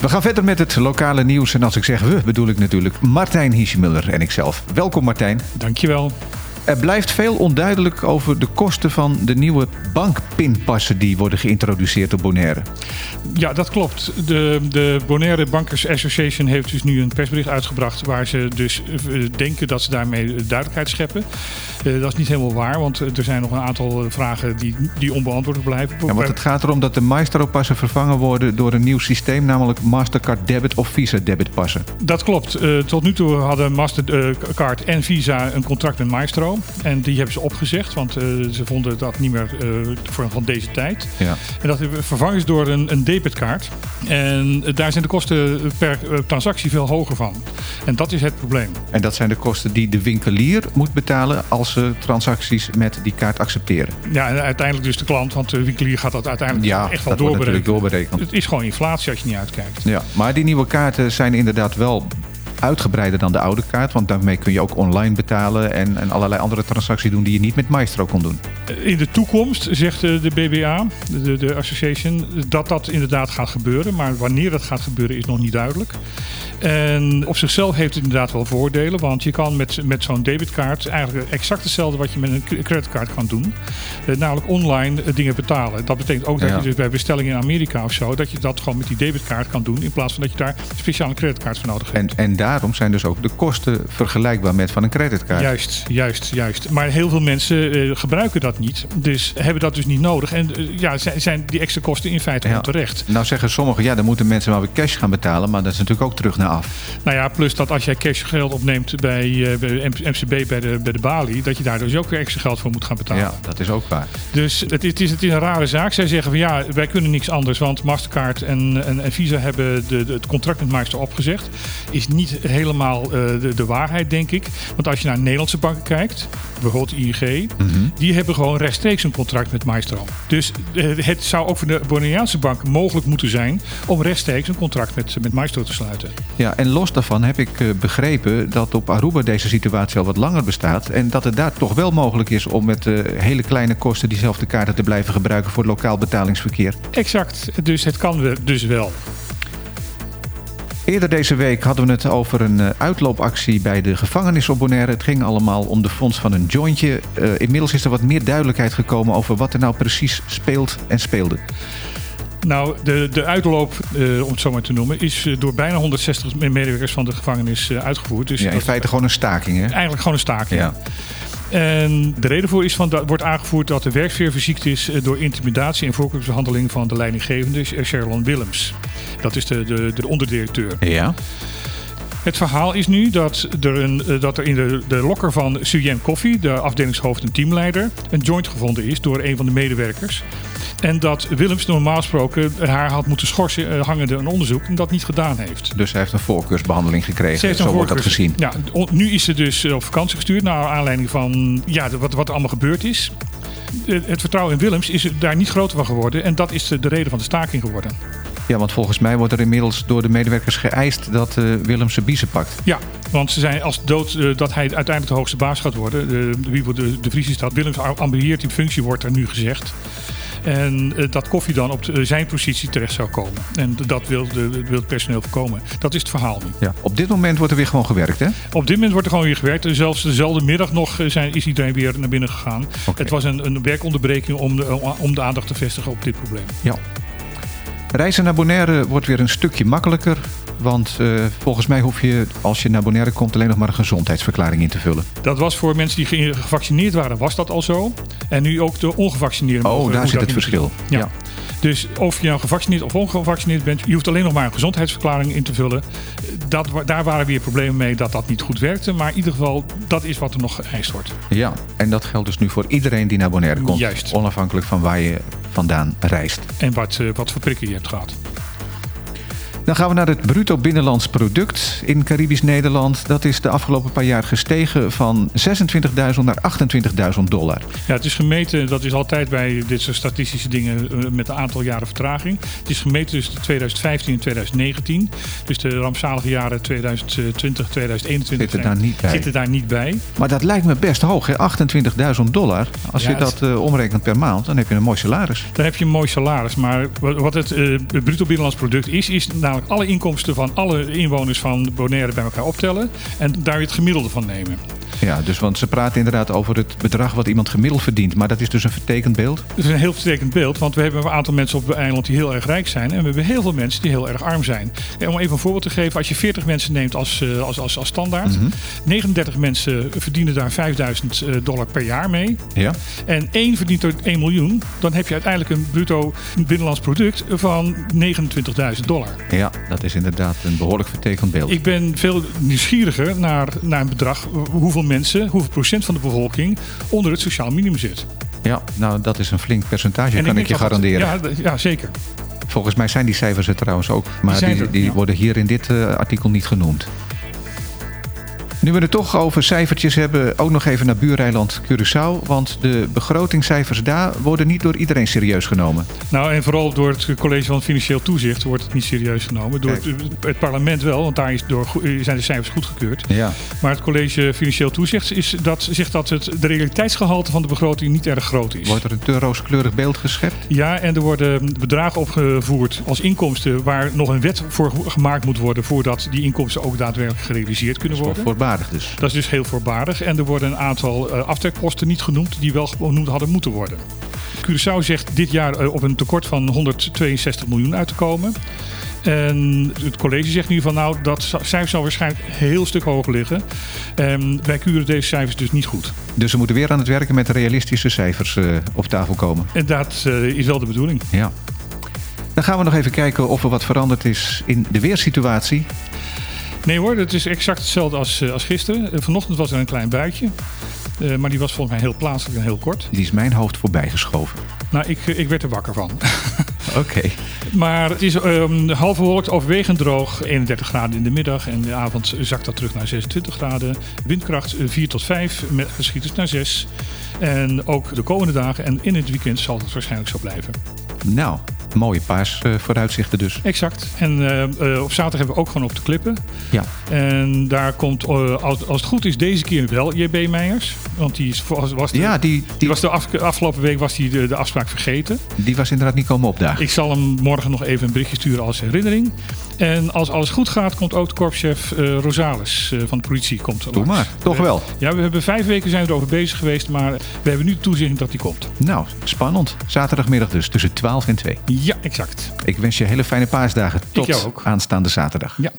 We gaan verder met het lokale nieuws. En als ik zeg we, bedoel ik natuurlijk Martijn Hiesjemuller en ikzelf. Welkom Martijn. Dankjewel. Er blijft veel onduidelijk over de kosten van de nieuwe bankpinpassen die worden geïntroduceerd op Bonaire. Ja, dat klopt. De, de Bonaire Bankers Association heeft dus nu een persbericht uitgebracht waar ze dus eh, denken dat ze daarmee duidelijkheid scheppen. Uh, dat is niet helemaal waar, want er zijn nog een aantal vragen die, die onbeantwoord blijven. Ja, want het gaat erom dat de Maestro-passen vervangen worden door een nieuw systeem, namelijk Mastercard Debit of Visa Debit passen. Dat klopt. Uh, tot nu toe hadden Mastercard en Visa een contract met Maestro. En die hebben ze opgezegd, want ze vonden dat niet meer voor, van deze tijd. Ja. En dat vervangen is door een, een debitkaart. En daar zijn de kosten per transactie veel hoger van. En dat is het probleem. En dat zijn de kosten die de winkelier moet betalen als ze transacties met die kaart accepteren. Ja, en uiteindelijk dus de klant, want de winkelier gaat dat uiteindelijk ja, echt wel doorberekenen. doorberekend. Het is gewoon inflatie als je niet uitkijkt. Ja, maar die nieuwe kaarten zijn inderdaad wel uitgebreider dan de oude kaart. Want daarmee kun je ook online betalen en, en allerlei andere transacties doen die je niet met Maestro kon doen. In de toekomst, zegt de, de BBA, de, de association, dat dat inderdaad gaat gebeuren. Maar wanneer dat gaat gebeuren is nog niet duidelijk. En op zichzelf heeft het inderdaad wel voordelen. Want je kan met, met zo'n debitkaart eigenlijk exact hetzelfde wat je met een creditcard kan doen. Eh, namelijk online eh, dingen betalen. Dat betekent ook dat Ja. je dus bij bestellingen in Amerika of zo, dat je dat gewoon met die debitkaart kan doen. In plaats van dat je daar speciaal een creditcard voor nodig hebt. En, en daarom zijn dus ook de kosten vergelijkbaar met van een creditkaart. Juist, juist, juist. Maar heel veel mensen eh, gebruiken dat niet. Dus hebben dat dus niet nodig. En eh, ja, zijn, zijn die extra kosten in feite Ja. onterecht. Nou zeggen sommigen, ja, dan moeten mensen maar weer cash gaan betalen. Maar dat is natuurlijk ook terug naar af. Nou ja, plus dat als jij cashgeld opneemt bij, eh, bij MCB, bij de, bij de balie, dat je daar dus ook weer extra geld voor moet gaan betalen. Ja, dat is ook waar. Dus het, het, is, het is een rare zaak. Zij zeggen van ja, wij kunnen niks anders, want Mastercard en, en, en Visa hebben de, de- het contract met Maestro opgezegd. Is niet helemaal eh, de, de waarheid, denk ik. Want als je naar Nederlandse banken kijkt, bijvoorbeeld ING, die hebben gewoon rechtstreeks een contract met Maestro. Dus eh, het zou ook voor de Bonaireaanse bank mogelijk moeten zijn om rechtstreeks een contract met, met Maestro te sluiten. Ja, en los daarvan heb ik eh, begrepen dat op Aruba deze situatie al wat langer bestaat. En dat het daar toch wel mogelijk is om met eh, hele kleine kosten diezelfde kaarten te blijven gebruiken voor het lokaal betalingsverkeer. Exact, dus het kan dus wel. Eerder deze week hadden we het over een eh, uitloopactie bij de gevangenis op Bonaire. Het ging allemaal om de fonds van een jointje. Eh, inmiddels is er wat meer duidelijkheid gekomen over wat er nou precies speelt en speelde. Nou, de, de uitloop, eh, om het zo maar te noemen, is door bijna 160 medewerkers van de gevangenis uitgevoerd. Dus Ja, in dat- feite gewoon een staking, hè? eigenlijk gewoon een staking. Ja. En de reden voor is van dat wordt aangevoerd dat de werksfeer verziekt is eh, door intimidatie en voorkeursbehandeling van de leidinggevende Sharon Willems. Dat is de, de, de onderdirecteur. Ja. Het verhaal is nu dat er, een, eh, dat er in de, de lokker van Suyen Koffie, de afdelingshoofd en teamleider, een joint gevonden is door een van de medewerkers. En dat Willems normaal gesproken haar had moeten schorsen, eh, hangende een onderzoek, en dat niet gedaan heeft. Dus hij heeft een voorkeursbehandeling gekregen. Zo wordt dat gezien. Ja, nu is ze dus eh, op vakantie gestuurd naar aanleiding van ja, de- wat, wat er allemaal gebeurd is. Het vertrouwen in Willems is daar niet groter van geworden. En dat is de de reden van de staking geworden. Ja, want volgens mij wordt er inmiddels door de medewerkers geëist dat eh Willem zijn biezen pakt. Ja, want ze zijn als dood dat hij uiteindelijk de hoogste baas gaat worden. De, wie wordt de, de Vries is dat. Willems ambieert in functie, wordt er nu gezegd. En eh, dat koffie dan op de- zijn positie terecht zou komen. En dat wil, de, wil het personeel voorkomen. Dat is het verhaal nu. Ja. Op dit moment wordt er weer gewoon gewerkt, hè? Op dit moment wordt er gewoon weer gewerkt. En zelfs dezelfde middag nog eh, zijn, is iedereen weer naar binnen gegaan. Het was een, een werkonderbreking om de, om de aandacht te vestigen op dit probleem. Ja. Reizen naar Bonaire wordt weer een stukje makkelijker. Want eh, volgens mij hoef je, als je naar Bonaire komt, alleen nog maar een gezondheidsverklaring in te vullen. Dat was voor mensen die ge- gevaccineerd waren, was dat al zo. En nu ook de ongevaccineerden. Oh, daar zit het verschil. Ja. Dus of je nou gevaccineerd of ongevaccineerd bent, je hoeft alleen nog maar een gezondheidsverklaring in te vullen. Dat, daar waren weer problemen mee dat dat niet goed werkte. Maar in ieder geval, dat is wat er nog geëist wordt. Ja, en dat geldt dus nu voor iedereen die naar Bonaire komt. Juist. Onafhankelijk van waar je vandaan reist. En wat, eh, wat voor prikken je hebt gehad. Dan gaan we naar het bruto binnenlands product in Caribisch Nederland. Dat is de afgelopen paar jaar gestegen van 26.000 naar 28.000 dollar. Ja, het is gemeten, dat is altijd bij dit soort statistische dingen eh, met een aantal jaren vertraging. Het is gemeten tussen 2015 en 2019. Dus de rampzalige jaren 2020, 2021 Zitten daar niet bij. zitten daar niet bij. Maar dat lijkt me best hoog, hè? 28.000 dollar. Als Ja, je dat eh, omrekent per maand, dan heb je een mooi salaris. Dan heb je een mooi salaris. Maar wat het, eh, het bruto binnenlands product is, is alle inkomsten van alle inwoners van Bonaire bij elkaar optellen. En daar het gemiddelde van nemen. Ja, dus want ze praten inderdaad over het bedrag wat iemand gemiddeld verdient. Maar dat is dus een vertekend beeld. Het is een heel vertekend beeld, want we hebben een aantal mensen op het eiland die heel erg rijk zijn. En we hebben heel veel mensen die heel erg arm zijn. En om even een voorbeeld te geven, als je 40 mensen neemt als, eh, als, als, als standaard. 39 mensen verdienen daar 5000 eh, dollar per jaar mee. Ja? En één verdient er 1 miljoen. Dan heb je uiteindelijk een bruto binnenlands product van 29.000 dollar. Ja, dat is inderdaad een behoorlijk vertekend beeld. Ik ben veel nieuwsgieriger naar, naar een bedrag. Hoeveel mensen, hoeveel procent van de bevolking onder het sociaal minimum zit. Ja, nou dat is een flink percentage, En kan ik, je het- garanderen. ja, ja, zeker. Volgens mij zijn die cijfers er trouwens ook. Maar die, die, ja. worden hier in dit eh, artikel niet genoemd. Nu we het toch over cijfertjes hebben, ook nog even naar buureiland Curaçao. Want de begrotingscijfers daar worden niet door iedereen serieus genomen. Nou, en vooral door het college van Financieel Toezicht wordt het niet serieus genomen. Door het, het parlement wel, want daar is door, go- zijn de cijfers goedgekeurd. Ja. Maar het college Financieel Toezicht is dat, zegt dat het, de realiteitsgehalte van de begroting niet erg groot is. Wordt er een te rooskleurig beeld geschept? Ja, en er worden bedragen opgevoerd als inkomsten waar nog een wet voor gemaakt moet worden voordat die inkomsten ook daadwerkelijk gerealiseerd kunnen worden. Voorbaardig dus. Dat is dus heel voorbarig. En er worden een aantal eh, aftrekposten niet genoemd die wel genoemd hadden moeten worden. Curaçao zegt dit jaar eh, op een tekort van 162 miljoen uit te komen. En het college zegt nu van nou, dat cijfer zal waarschijnlijk een heel stuk hoger liggen. En wij kuren deze cijfers dus niet goed. Dus we moeten weer aan het werken met realistische cijfers eh, op tafel komen. En dat is wel de bedoeling. Ja. Dan gaan we nog even kijken of er wat veranderd is in de weersituatie. Nee hoor, het is exact hetzelfde als, eh, als gisteren. Eh, vanochtend was er een klein buitje. Eh, maar die was volgens mij heel plaatselijk en heel kort. Die is mijn hoofd voorbij geschoven. Nou, ik, ik werd er wakker van. Oké. Maar het is half bewolkt, overwegend droog. 31 graden in de middag. En in de avond zakt dat terug naar 26 graden. Windkracht eh, 4 tot 5, met geschieters naar 6. En ook de komende dagen en in het weekend zal het waarschijnlijk zo blijven. Nou, mooie paasvooruitzichten dus. Exact. En eh, eh, op zaterdag hebben we ook gewoon op de klippen. Ja. En daar komt, eh, als, als het goed is, deze keer wel JB Meijers. Want die is, was, was de, Ja, die, die die, was de af- afgelopen week was die de, de afspraak vergeten. die was inderdaad niet komen opdagen. Ik zal hem morgen nog even een berichtje sturen als herinnering. En als alles goed gaat, komt ook de korpschef eh, Rosales eh, van de politie. Komt Doe langs. maar, toch We- wel. Ja, we hebben vijf weken zijn we erover bezig geweest, maar we hebben nu toezicht dat die komt. Nou, spannend. Zaterdagmiddag dus, tussen 12 en 2. Ja, exact. Ik wens je hele fijne paasdagen. Tot aanstaande zaterdag. Ja.